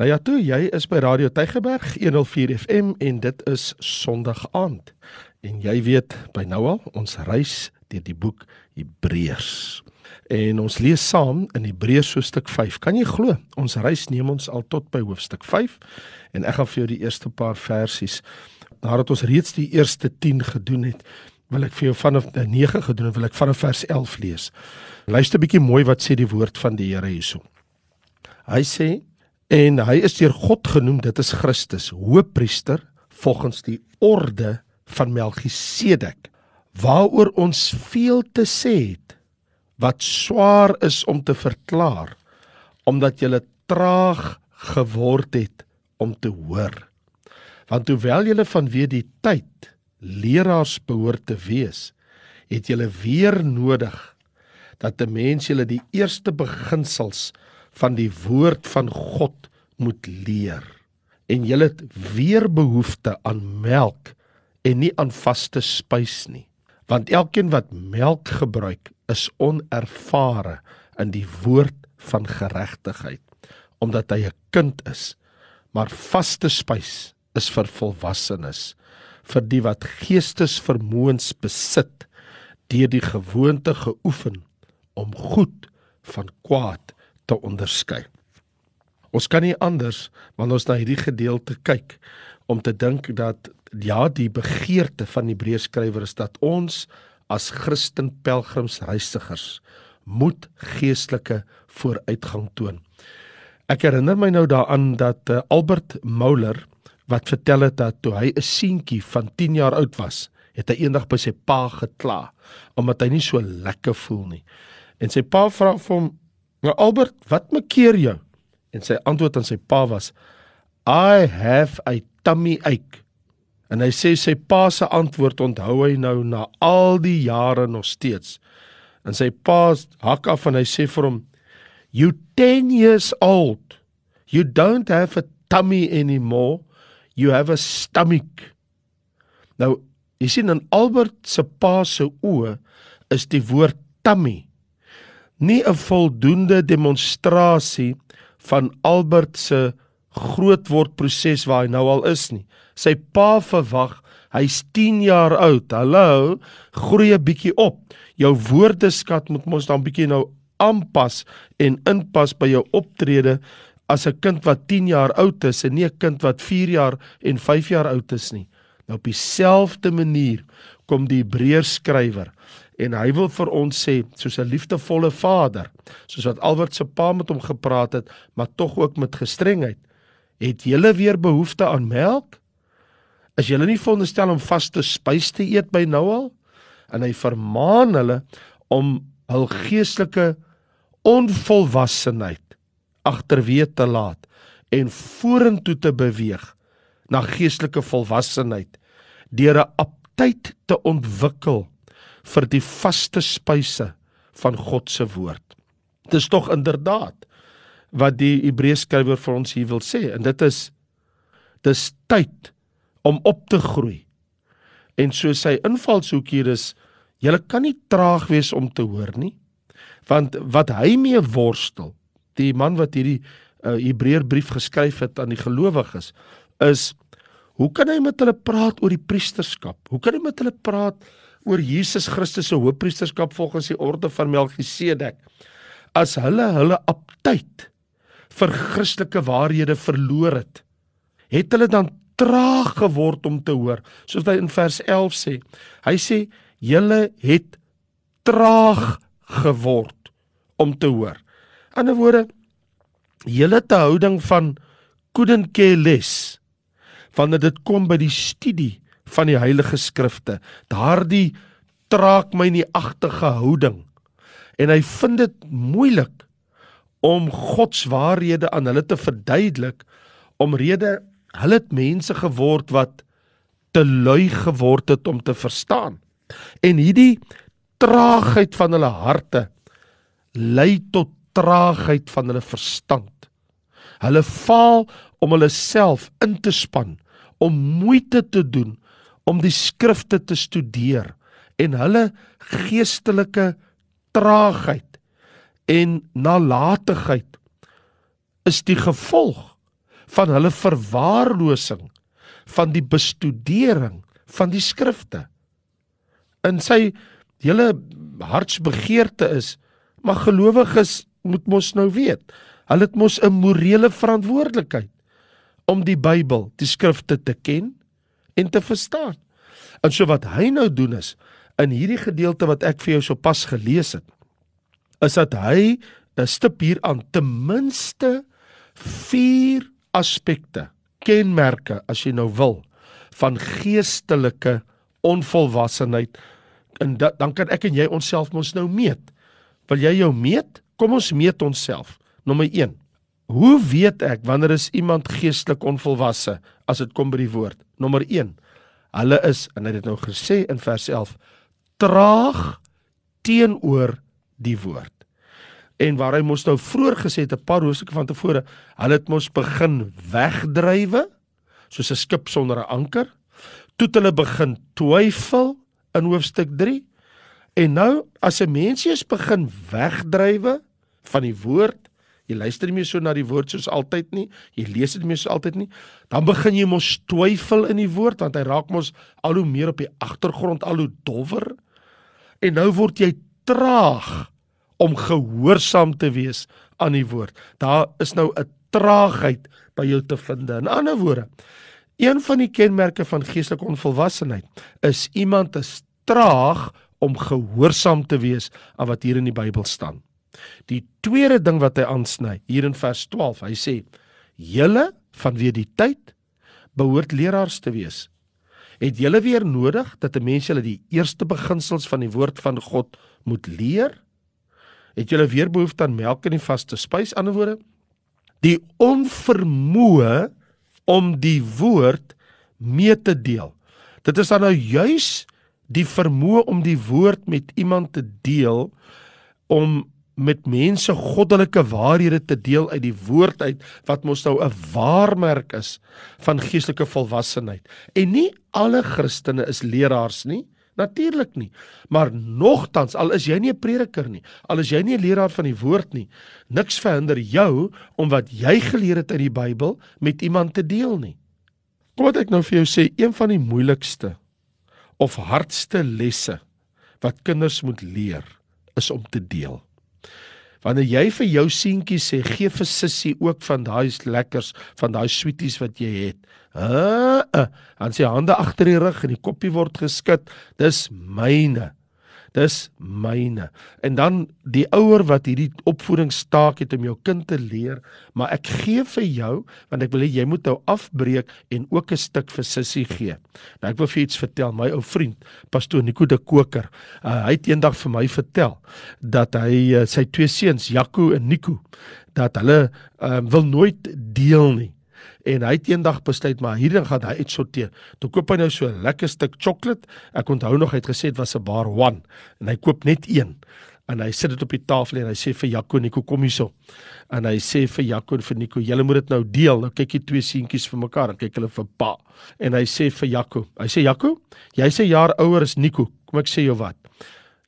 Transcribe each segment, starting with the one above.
Nou ja, toe, jy is by Radio Tygerberg 104 FM en dit is Sondag aand. En jy weet by nou al, ons reis deur die boek Hebreërs. En ons lees saam in Hebreërs hoofstuk 5. Kan jy glo? Ons reis neem ons al tot by hoofstuk 5 en ek gaan vir jou die eerste paar versies nadat ons reeds die eerste 10 gedoen het, wil ek vir jou vanaf 9 gedoen en wil ek vanaf vers 11 lees. Luister bietjie mooi wat sê die woord van die Here hierso. Hy sê En hy is deur God genoem, dit is Christus, hoëpriester volgens die orde van Melchisedek, waaroor ons veel te sê het wat swaar is om te verklaar omdat jy traag geword het om te hoor. Want hoewel jy vanweë die tyd leraars behoort te wees, het jy weer nodig dat 'n mens julle die eerste beginsels van die woord van God moet leer. En jy het weer behoefte aan melk en nie aan vaste spys nie. Want elkeen wat melk gebruik, is onervare in die woord van geregtigheid, omdat hy 'n kind is. Maar vaste spys is vir volwassenes, vir die wat geestesvermoëns besit deur die gewoonte geoefen om goed van kwaad te onderskei. Ons kan nie anders wanneer ons na hierdie gedeelte kyk om te dink dat ja die begeerte van die Hebreërskrywer is dat ons as Christen pelgrims reisigers moet geestelike vooruitgang toon. Ek herinner my nou daaraan dat uh, Albert Mouler wat vertel het dat toe hy 'n seentjie van 10 jaar oud was, het hy eendag by sy pa gekla omdat hy nie so lekker voel nie. En sy pa vra vir hom: "Nou Albert, wat maak keer jou?" En sy antwoord aan sy pa was I have a tummy ache. En hy sê sy pa se antwoord onthou hy nou na al die jare nog steeds. En sy pa hak af en hy sê vir hom You 10 years old. You don't have a tummy anymore. You have a stomach. Nou, jy sien in Albert se pa se oë is die woord tummy nie 'n voldoende demonstrasie van Albert se grootword proses waar hy nou al is nie. Sy pa verwag, hy's 10 jaar oud. Hallo, groei 'n bietjie op. Jou woordeskat moet mos dan bietjie nou aanpas en inpas by jou optrede as 'n kind wat 10 jaar oud is en nie 'n kind wat 4 jaar en 5 jaar oud is nie. Nou op dieselfde manier kom die Hebreërs skrywer en hy wil vir ons sê soos 'n liefdevolle vader soos wat Albert se pa met hom gepraat het maar tog ook met gestrengheid het julle weer behoefte aan melk? Is julle nie veronderstel om vaste spys te eet by nou al? En hy vermaan hulle om hul geestelike onvolwassenheid agterweë te laat en vorentoe te beweeg na geestelike volwassenheid deur 'n aptyd te ontwikkel vir die vaste spyse van God se woord. Dit is tog inderdaad wat die Hebreërskrywer vir ons hier wil sê en dit is dis tyd om op te groei. En so sy invalshoek hier is jy kan nie traag wees om te hoor nie. Want wat hy mee worstel, die man wat hierdie uh, Hebreërbrief geskryf het aan die gelowiges is hoe kan hy met hulle praat oor die priesterskap? Hoe kan hy met hulle praat oor Jesus Christus se hoëpriesterskap volgens die orde van Melchisedek. As hulle hulle aptyd vir Christelike waarhede verloor het het hulle dan traag geword om te hoor soos hy in vers 11 sê. Hy sê julle het traag geword om te hoor. Ander woorde julle te houding van couldn't care less wanneer dit kom by die studie van die heilige skrifte. Daardie traak my in die agtige houding. En hy vind dit moeilik om God se waarhede aan hulle te verduidelik omrede hulle het mense geword wat te lui geword het om te verstaan. En hierdie traagheid van hulle harte lei tot traagheid van hulle verstand. Hulle faal om hulle self in te span om moeite te doen om die skrifte te studeer en hulle geestelike traagheid en nalatigheid is die gevolg van hulle verwaarlosing van die bestudering van die skrifte. In sy hele hartsbegeerte is, maar gelowiges moet mos nou weet, hulle het mos 'n morele verantwoordelikheid om die Bybel, die skrifte te ken en te verstaan. En so wat hy nou doen is in hierdie gedeelte wat ek vir jou sopas gelees het, is dat hy 'n stip hier aan ten minste vier aspekte, kenmerke as jy nou wil, van geestelike onvolwassenheid en dat, dan kan ek en jy onsself mos nou meet. Wil jy jou meet? Kom ons meet onsself. Nommer 1. Hoe weet ek wanneer is iemand geestelik onvolwasse as dit kom by die woord? Nommer 1. Hulle is en hy het dit nou gesê in vers 11 traag teenoor die woord. En waar hy mos nou vroeër gesê het 'n paar hoofstukke van tevore, hulle het mos begin wegdrywe soos 'n skip sonder 'n anker. Toe het hulle begin twyfel in hoofstuk 3. En nou as 'n mens eers begin wegdrywe van die woord, jy luister nie meer so na die woord soos altyd nie, jy lees dit meer soos altyd nie, dan begin jy mos twyfel in die woord want hy raak mos al hoe meer op die agtergrond, al hoe dowwer. En nou word jy traag om gehoorsaam te wees aan die woord. Daar is nou 'n traagheid by jou te vind. In ander woorde, een van die kenmerke van geestelike onvolwassenheid is iemand is traag om gehoorsaam te wees aan wat hier in die Bybel staan. Die tweede ding wat hy aansny hier in vers 12, hy sê: "Julle vanweë die tyd behoort leraars te wees." Het julle weer nodig dat 'n mens julle die eerste beginsels van die woord van God moet leer? het julle weer behoefte aan melk en die vaste spys ander woorde die onvermoë om die woord mee te deel dit is dan nou juis die vermoë om die woord met iemand te deel om met mense goddelike waarhede te deel uit die woord uit wat mos nou 'n waarmerk is van geestelike volwassenheid en nie alle Christene is leraars nie Natuurlik nie. Maar nogtans, al is jy nie 'n prediker nie, al is jy nie 'n leraar van die woord nie, niks verhinder jou om wat jy geleer het uit die Bybel met iemand te deel nie. Kom wat ek nou vir jou sê, een van die moeilikste of hardste lesse wat kinders moet leer, is om te deel. Wanneer jy vir jou seentjie sê gee vir sussie ook van daai lekkers, van daai sweeties wat jy het. Uh, uh, dan sê hande agter die rug en die koppie word geskit. Dis myne. Dis myne. En dan die ouer wat hierdie opvoedingstaak het om jou kind te leer, maar ek gee vir jou want ek wil hê jy moet nou afbreek en ook 'n stuk vir sussie gee. Nou ek wil vir iets vertel, my ou vriend, pastoor Nico de Koker. Uh, hy het eendag vir my vertel dat hy uh, sy twee seuns, Jaco en Nico, dat hulle uh, wil nooit deel nie en hy het eendag besluit maar hierdie gaan hy uitsorteer. Toe koop hy nou so 'n lekker stuk sjokolade. Ek onthou nog hy het gesê dit was 'n bar 1 en hy koop net een. En hy sit dit op die tafel en hy sê vir Jaco Nico kom hierso. En hy sê vir Jaco en vir Nico, julle moet dit nou deel. Nou kyk jy twee seentjies vir mekaar kyk hulle vir pa. En hy sê vir Jaco, hy sê Jaco, jy sê jaar ouer as Nico. Kom ek sê jou wat.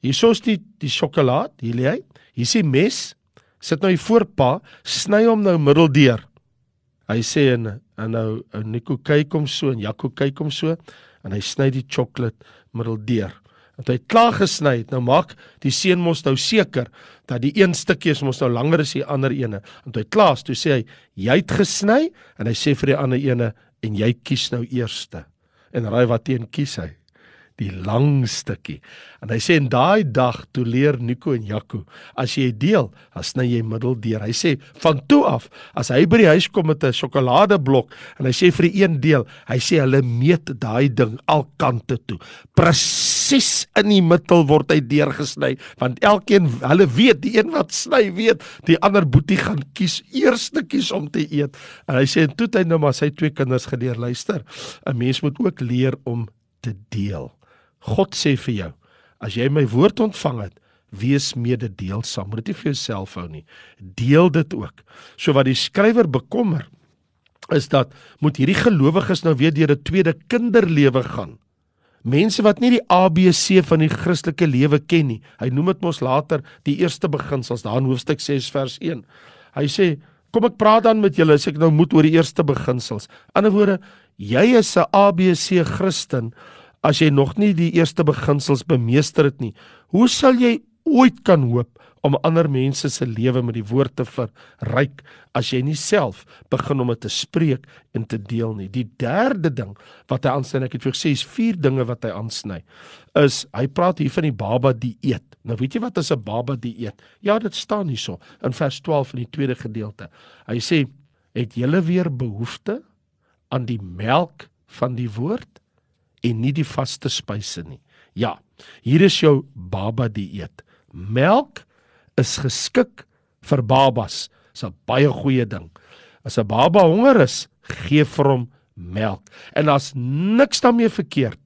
Hierso is die die sjokolade, hier lê hy. Hier is die mes. Sit nou hier voor pa, sny hom nou middeldeur. Hy sê en en nou ou Nico kyk hom so en Jaco kyk hom so en hy sny die sjokolade middeldeur. En hy het klaar gesny het. Nou maak die seun mos nou seker dat die een stukkie is mos nou langer as die ander ene. En hy klaar, toe sê hy jy het gesny en hy sê vir die ander ene en jy kies nou eerste. En raai wat teen kies hy? Die lang stukkie. En hy sê en daai dag toe leer Nico en Jaco, as jy deel, dan sny jy middeldeur. Hy sê van toe af, as hy by die huis kom met 'n sjokoladeblok en hy sê vir die een deel, hy sê hulle meet daai ding al kante toe. Presies in die middel word hy deurgesny, want elkeen hulle weet, die een wat sny weet, die ander boetie gaan kies eerste kies om te eet. En hy sê en toe het hy nou maar sy twee kinders geleer luister. 'n Mens moet ook leer om te deel. God sê vir jou, as jy my woord ontvang het, wees mededeelsaam. Moet dit nie vir jouself hou nie. Deel dit ook. So wat die skrywer bekommer is dat moet hierdie gelowiges nou weer deur 'n tweede kinderlewe gaan. Mense wat nie die ABC van die Christelike lewe ken nie. Hy noem dit mos later die eerste beginsels daar in hoofstuk 6 vers 1. Hy sê Kom ek praat dan met julle as ek nou moet oor die eerste beginsels. In ander woorde, jy is 'n ABC Christen as jy nog nie die eerste beginsels bemeester het nie. Hoe sal jy ooit kan hoop om ander mense se lewe met die woord te verryk as jy nie self begin om dit te spreek en te deel nie. Die derde ding wat hy aansny, ek het vir gesê is vier dinge wat hy aansny. Is hy praat hier van die baba dieet. Nou weet jy wat is 'n baba dieet? Ja, dit staan hierso in vers 12 in die tweede gedeelte. Hy sê, "Het julle weer behoefte aan die melk van die woord en nie die vaste spyse nie?" Ja, hier is jou baba dieet. Melk is geskik vir babas. Dis 'n baie goeie ding. As 'n baba honger is, gee vir hom melk. En daar's niks daarmee verkeerd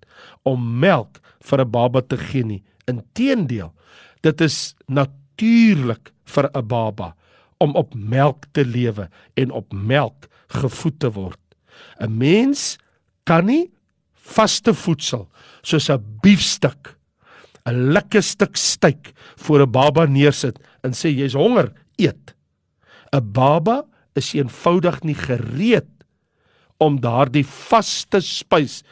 om melk vir 'n baba te gee nie. Inteendeel, dit is natuurlik vir 'n baba om op melk te lewe en op melk gevoed te word. 'n Mens kan nie vaste voedsel soos 'n biefstuk 'n lekker stuk steak voor 'n baba neersit en sê jy's honger, eet. 'n Baba is eenvoudig nie gereed om daardie vaste spys,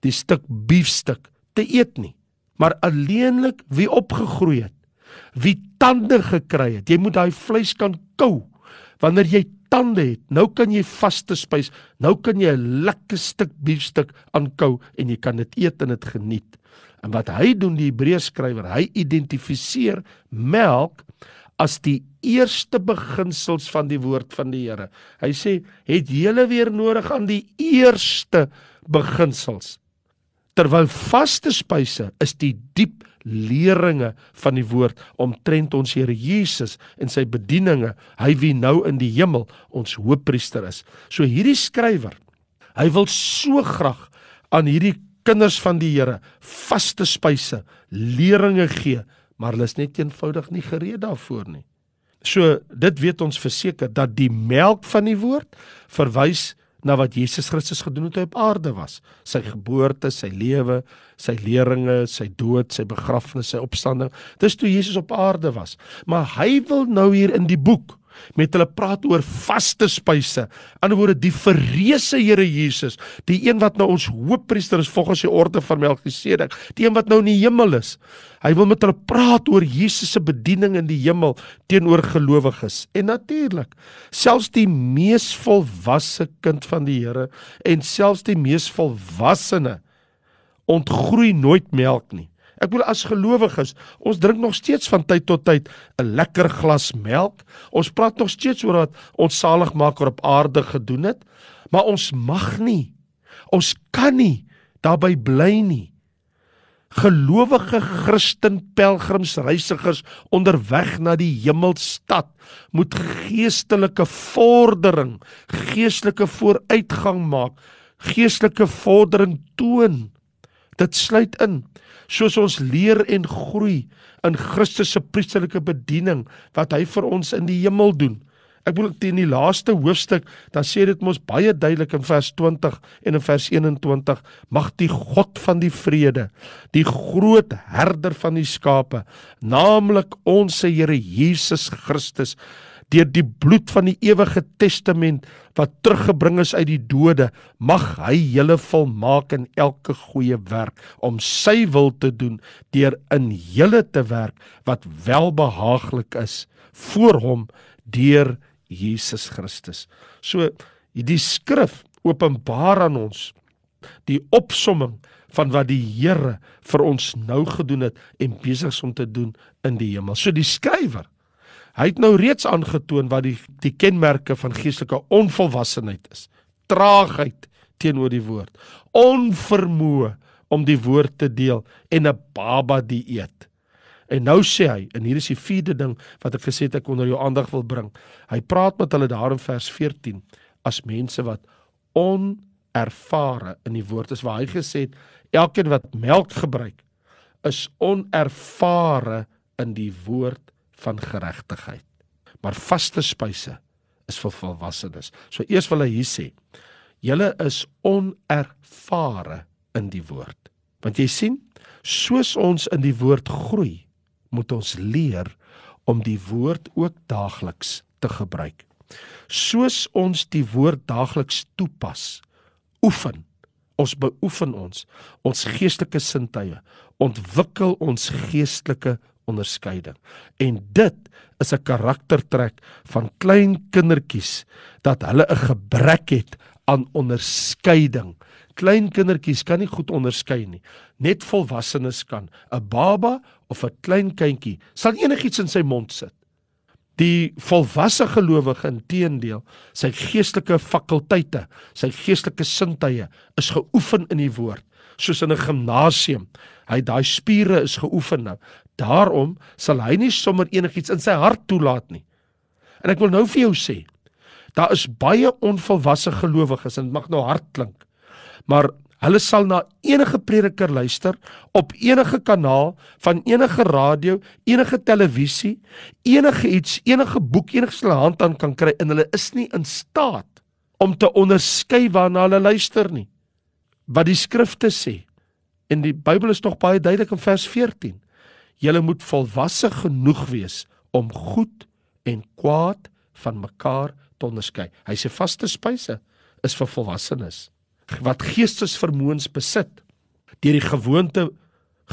die stuk beefstuk te eet nie. Maar alleenlik wie opgegroei het, wie tande gekry het, jy moet daai vleis kan kou. Wanneer jy tande het, nou kan jy vaste spys, nou kan jy 'n lekker stuk beefstuk aankou en jy kan dit eet en dit geniet. En wat hy doen die Hebreërs skrywer, hy identifiseer melk as die eerste beginsels van die woord van die Here. Hy sê, "Het julle weer nodig aan die eerste beginsels?" Terwyl vaste spyse is die diep leringe van die woord omtrent ons Here Jesus en sy bedieninge, hy wie nou in die hemel ons hoëpriester is. So hierdie skrywer, hy wil so graag aan hierdie kinders van die Here vaste spyse, leringe gee, maar hulle is net eenvoudig nie gereed daarvoor nie. So dit weet ons verseker dat die melk van die woord verwys na wat Jesus Christus gedoen het op aarde was. Sy geboorte, sy lewe, sy leringe, sy dood, sy begrafnis, sy opstanding. Dis toe Jesus op aarde was. Maar hy wil nou hier in die boek met hulle praat oor vaste spyse. Anderswoorde die verreëse Here Jesus, die een wat nou ons hoofpriester is volgens die orde van Melchisedek, die een wat nou in die hemel is. Hy wil met hulle praat oor Jesus se bediening in die hemel teenoor gelowiges. En natuurlik, selfs die mees volwasse kind van die Here en selfs die mees volwassene ontgroei nooit melk nie. Ek bedoel as gelowiges, ons drink nog steeds van tyd tot tyd 'n lekker glas melk. Ons praat nog steeds oor wat ons saligmaker op aarde gedoen het, maar ons mag nie. Ons kan nie daarby bly nie. Gelowige Christen pelgrims reisigers onderweg na die hemelstad moet geestelike vordering, geestelike vooruitgang maak, geestelike vordering toon. Dit sluit in soos ons leer en groei in Christus se priesterlike bediening wat hy vir ons in die hemel doen. Ek bedoel teen die laaste hoofstuk, dan sê dit mos baie duidelik in vers 20 en in vers 21, mag die God van die vrede, die groot herder van die skape, naamlik ons Here Jesus Christus, deur die bloed van die ewige testament wat teruggebring is uit die dode, mag hy julle volmaak in elke goeie werk om sy wil te doen deur in julle te werk wat welbehaaglik is voor hom deur Jesus Christus. So die skrif openbaar aan ons die opsomming van wat die Here vir ons nou gedoen het en besig is om te doen in die hemel. So die skrywer Hy het nou reeds aangetoon wat die die kenmerke van geestelike onvolwassenheid is. Traagheid teenoor die woord, onvermoë om die woord te deel en 'n baba dieet. En nou sê hy, en hier is die vierde ding wat ek gesê het ek onder jou aandag wil bring. Hy praat met hulle daar in vers 14 as mense wat onervare in die woord is waar hy gesê het elkeen wat melk gebruik is onervare in die woord van geregtigheid. Maar vaste spyse is vir volwassenes. So eers wil hy hier sê: Julle is onervare in die woord. Want jy sien, soos ons in die woord groei, moet ons leer om die woord ook daagliks te gebruik. Soos ons die woord daagliks toepas, oefen ons beoefen ons ons geestelike sintuie, ontwikkel ons geestelike onderskeiding. En dit is 'n karaktertrek van klein kindertjies dat hulle 'n gebrek het aan onderskeiding. Klein kindertjies kan nie goed onderskei nie. Net volwassenes kan. 'n Baba of 'n klein kindjie sal enigiets in sy mond sit. Die volwasse gelowige inteendeel, sy geestelike fakulteite, sy geestelike sintuie is geoefen in die woord, soos in 'n gimnasium. Hy daai spiere is geoefen nou. Daarom sal hy nie sommer enigiets in sy hart toelaat nie. En ek wil nou vir jou sê, daar is baie onvolwasse gelowiges en dit mag nou hard klink. Maar hulle sal na enige prediker luister op enige kanaal van enige radio, enige televisie, enige iets, enige boek, enige hulle hand aan kan kry en hulle is nie in staat om te onderskei waarna hulle luister nie. Wat die skrifte sê. En die Bybel is tog baie duidelik in vers 14. Julle moet volwasse genoeg wees om goed en kwaad van mekaar te onderskei. Hy sê vaste spyse is vir volwassenes wat geestesvermoëns besit deur die gewoonte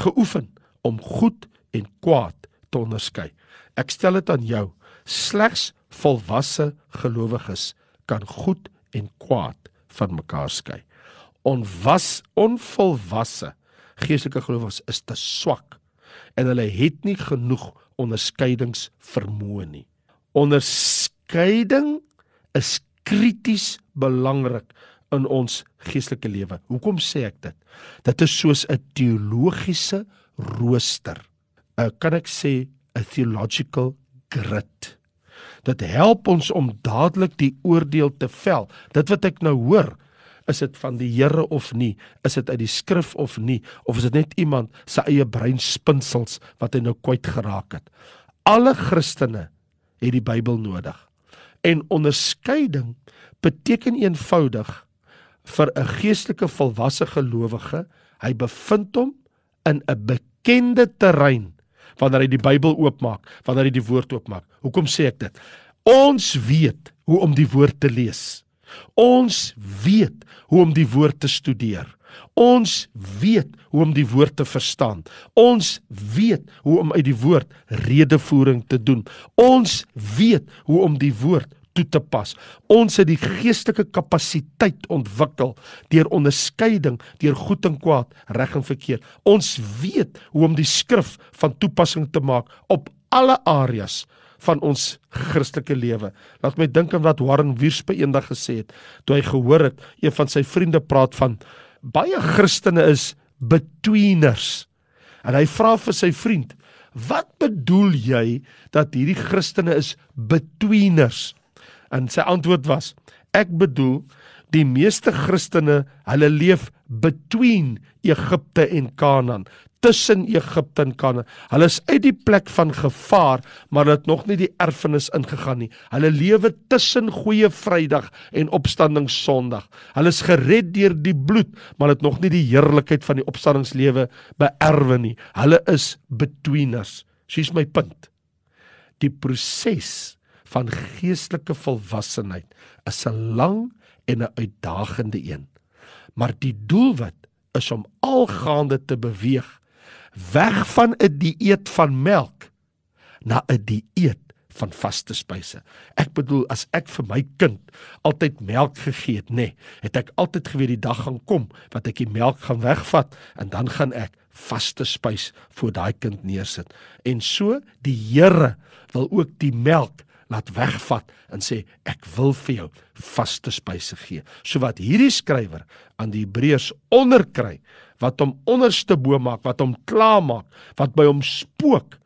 geoefen om goed en kwaad te onderskei. Ek stel dit aan jou, slegs volwasse gelowiges kan goed en kwaad van mekaar skei. Onwas onvolwasse geestelike gelowiges is te swak en hulle het nie genoeg onderskeidingsvermoë nie. Onderskeiding is krities belangrik in ons geestelike lewe. Hoekom sê ek dit? Dit is soos 'n teologiese rooster. Uh, kan ek sê 'n theological grid. Dit help ons om dadelik die oordeel te vel. Dit wat ek nou hoor, is dit van die Here of nie? Is dit uit die skrif of nie? Of is dit net iemand se eie breinspinsels wat hy nou kwyt geraak het? Alle Christene het die Bybel nodig. En onderskeiding beteken eenvoudig vir 'n geestelike volwasse gelowige, hy bevind hom in 'n bekende terrein wanneer hy die Bybel oopmaak, wanneer hy die woord oopmaak. Hoekom sê ek dit? Ons weet hoe om die woord te lees. Ons weet hoe om die woord te studeer. Ons weet hoe om die woord te verstaan. Ons weet hoe om uit die woord redevoering te doen. Ons weet hoe om die woord toe te pas. Ons het die geestelike kapasiteit ontwikkel deur onderskeiding deur goed en kwaad, reg en verkeerd. Ons weet hoe om die skrif van toepassing te maak op alle areas van ons Christelike lewe. Laat my dink aan wat Warren Wiersbe eendag gesê het toe hy gehoor het een van sy vriende praat van baie Christene is betweeners. En hy vra vir sy vriend: "Wat bedoel jy dat hierdie Christene is betweeners?" En sy antwoord was: "Ek bedoel die meeste Christene, hulle leef between Egipte en Kanaan tussen Egipte en Kanaan. Hulle is uit die plek van gevaar, maar hulle het nog nie die erfenis ingegaan nie. Hulle lewe tussen Goeie Vrydag en Opstanding Sondag. Hulle is gered deur die bloed, maar hulle het nog nie die heerlikheid van die opstandingslewe beerwe nie. Hulle is betweeners. Sies my punt. Die proses van geestelike volwassenheid is 'n lang en 'n uitdagende een. Maar die doelwit is om algaande te beweeg weg van 'n dieet van melk na 'n dieet van vaste spyse. Ek bedoel as ek vir my kind altyd melk gegee het, nê, nee, het ek altyd geweet die dag gaan kom wat ek die melk gaan wegvat en dan gaan ek vaste spys vir daai kind neersit. En so die Here wil ook die melk laat wegvat en sê ek wil vir jou vaste spyse gee. So wat hierdie skrywer aan die Hebreërs onderkry wat hom onderste bo maak, wat hom kla maak, wat by hom spook,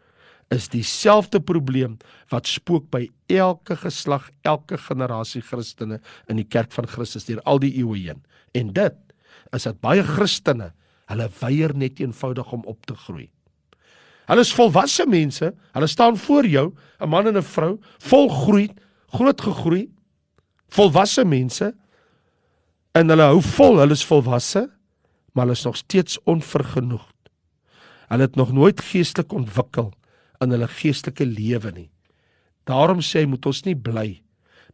is dieselfde probleem wat spook by elke geslag, elke generasie Christene in die kerk van Christus deur al die eeue heen. En dit is dat baie Christene, hulle weier net eenvoudig om op te groei. Hulle is volwasse mense, hulle staan voor jou, 'n man en 'n vrou, volgroei, groot gegroei, volwasse mense en hulle hou vol, hulle is volwasse, maar hulle is nog steeds onvergenoegd. Hulle het nog nooit geestelik ontwikkel in hulle geestelike lewe nie. Daarom sê hy moet ons nie bly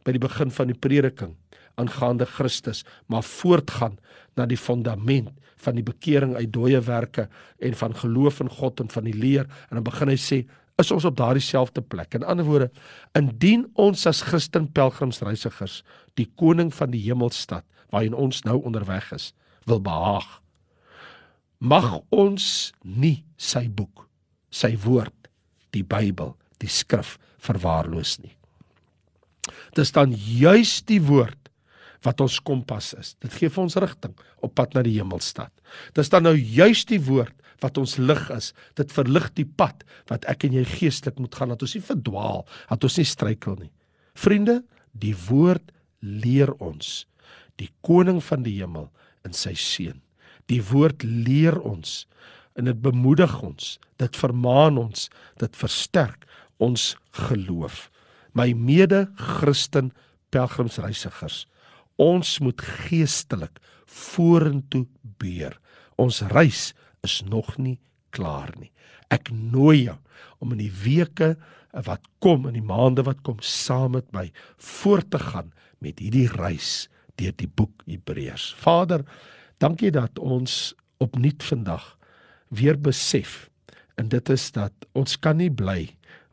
by die begin van die prediking aangaande Christus, maar voortgaan na die fondament van die bekering uit dooie werke en van geloof in God en van die leer en dan begin hy sê is ons op daardie selfde plek. In ander woorde, indien ons as Christen pelgrimsreisigers die koning van die hemelstad waarin ons nou onderweg is, wil behaag, mag ons nie sy boek, sy woord, die Bybel, die skrif verwaarloos nie. Dit staan juis die woord wat ons kompas is. Dit gee vir ons rigting op pad na die hemelstad. Dis dan nou juis die woord wat ons lig is. Dit verlig die pad wat ek en jy geestelik moet gaan dat ons nie verdwaal, dat ons nie struikel nie. Vriende, die woord leer ons die koning van die hemel in sy seun. Die woord leer ons en dit bemoedig ons, dit vermaan ons, dit versterk ons geloof. My mede-Christen pelgrimsreisigers, Ons moet geestelik vorentoe beer. Ons reis is nog nie klaar nie. Ek nooi jou om in die weke wat kom in die maande wat kom saam met my voort te gaan met hierdie reis deur die boek Hebreërs. Vader, dankie dat ons opnuut vandag weer besef en dit is dat ons kan nie bly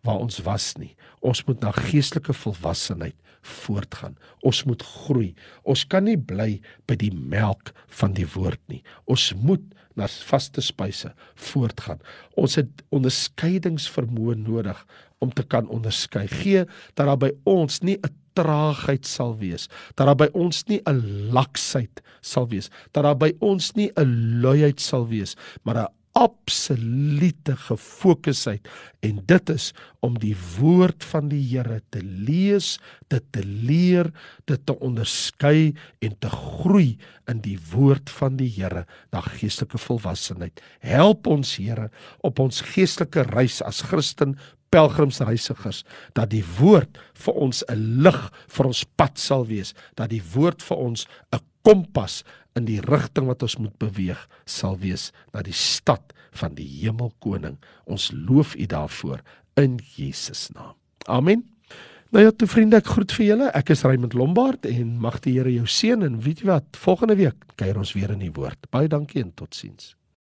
waar ons was nie. Ons moet na geestelike volwassenheid voortgaan. Ons moet groei. Ons kan nie bly by die melk van die woord nie. Ons moet na vaste spyse voortgaan. Ons het onderskeidingsvermoë nodig om te kan onderskei. Gee dat daar by ons nie 'n traagheid sal wees, dat daar by ons nie 'n laksheid sal wees, dat daar by ons nie 'n luiheid sal wees, maar 'n absolute gefokusheid en dit is om die woord van die Here te lees, dit te leer, dit te onderskei en te groei in die woord van die Here na geestelike volwassenheid. Help ons Here op ons geestelike reis as Christen pelgrimsreisigers dat die woord vir ons 'n lig vir ons pad sal wees, dat die woord vir ons 'n kompas in die rigting wat ons moet beweeg sal wees na die stad van die hemelkoning. Ons loof U daarvoor in Jesus naam. Amen. Nou ja, toe vriende, ek groet vir julle. Ek is Raymond Lombard en mag die Here jou seën en weet jy wat, volgende week kuier ons weer in die woord. Baie dankie en totsiens.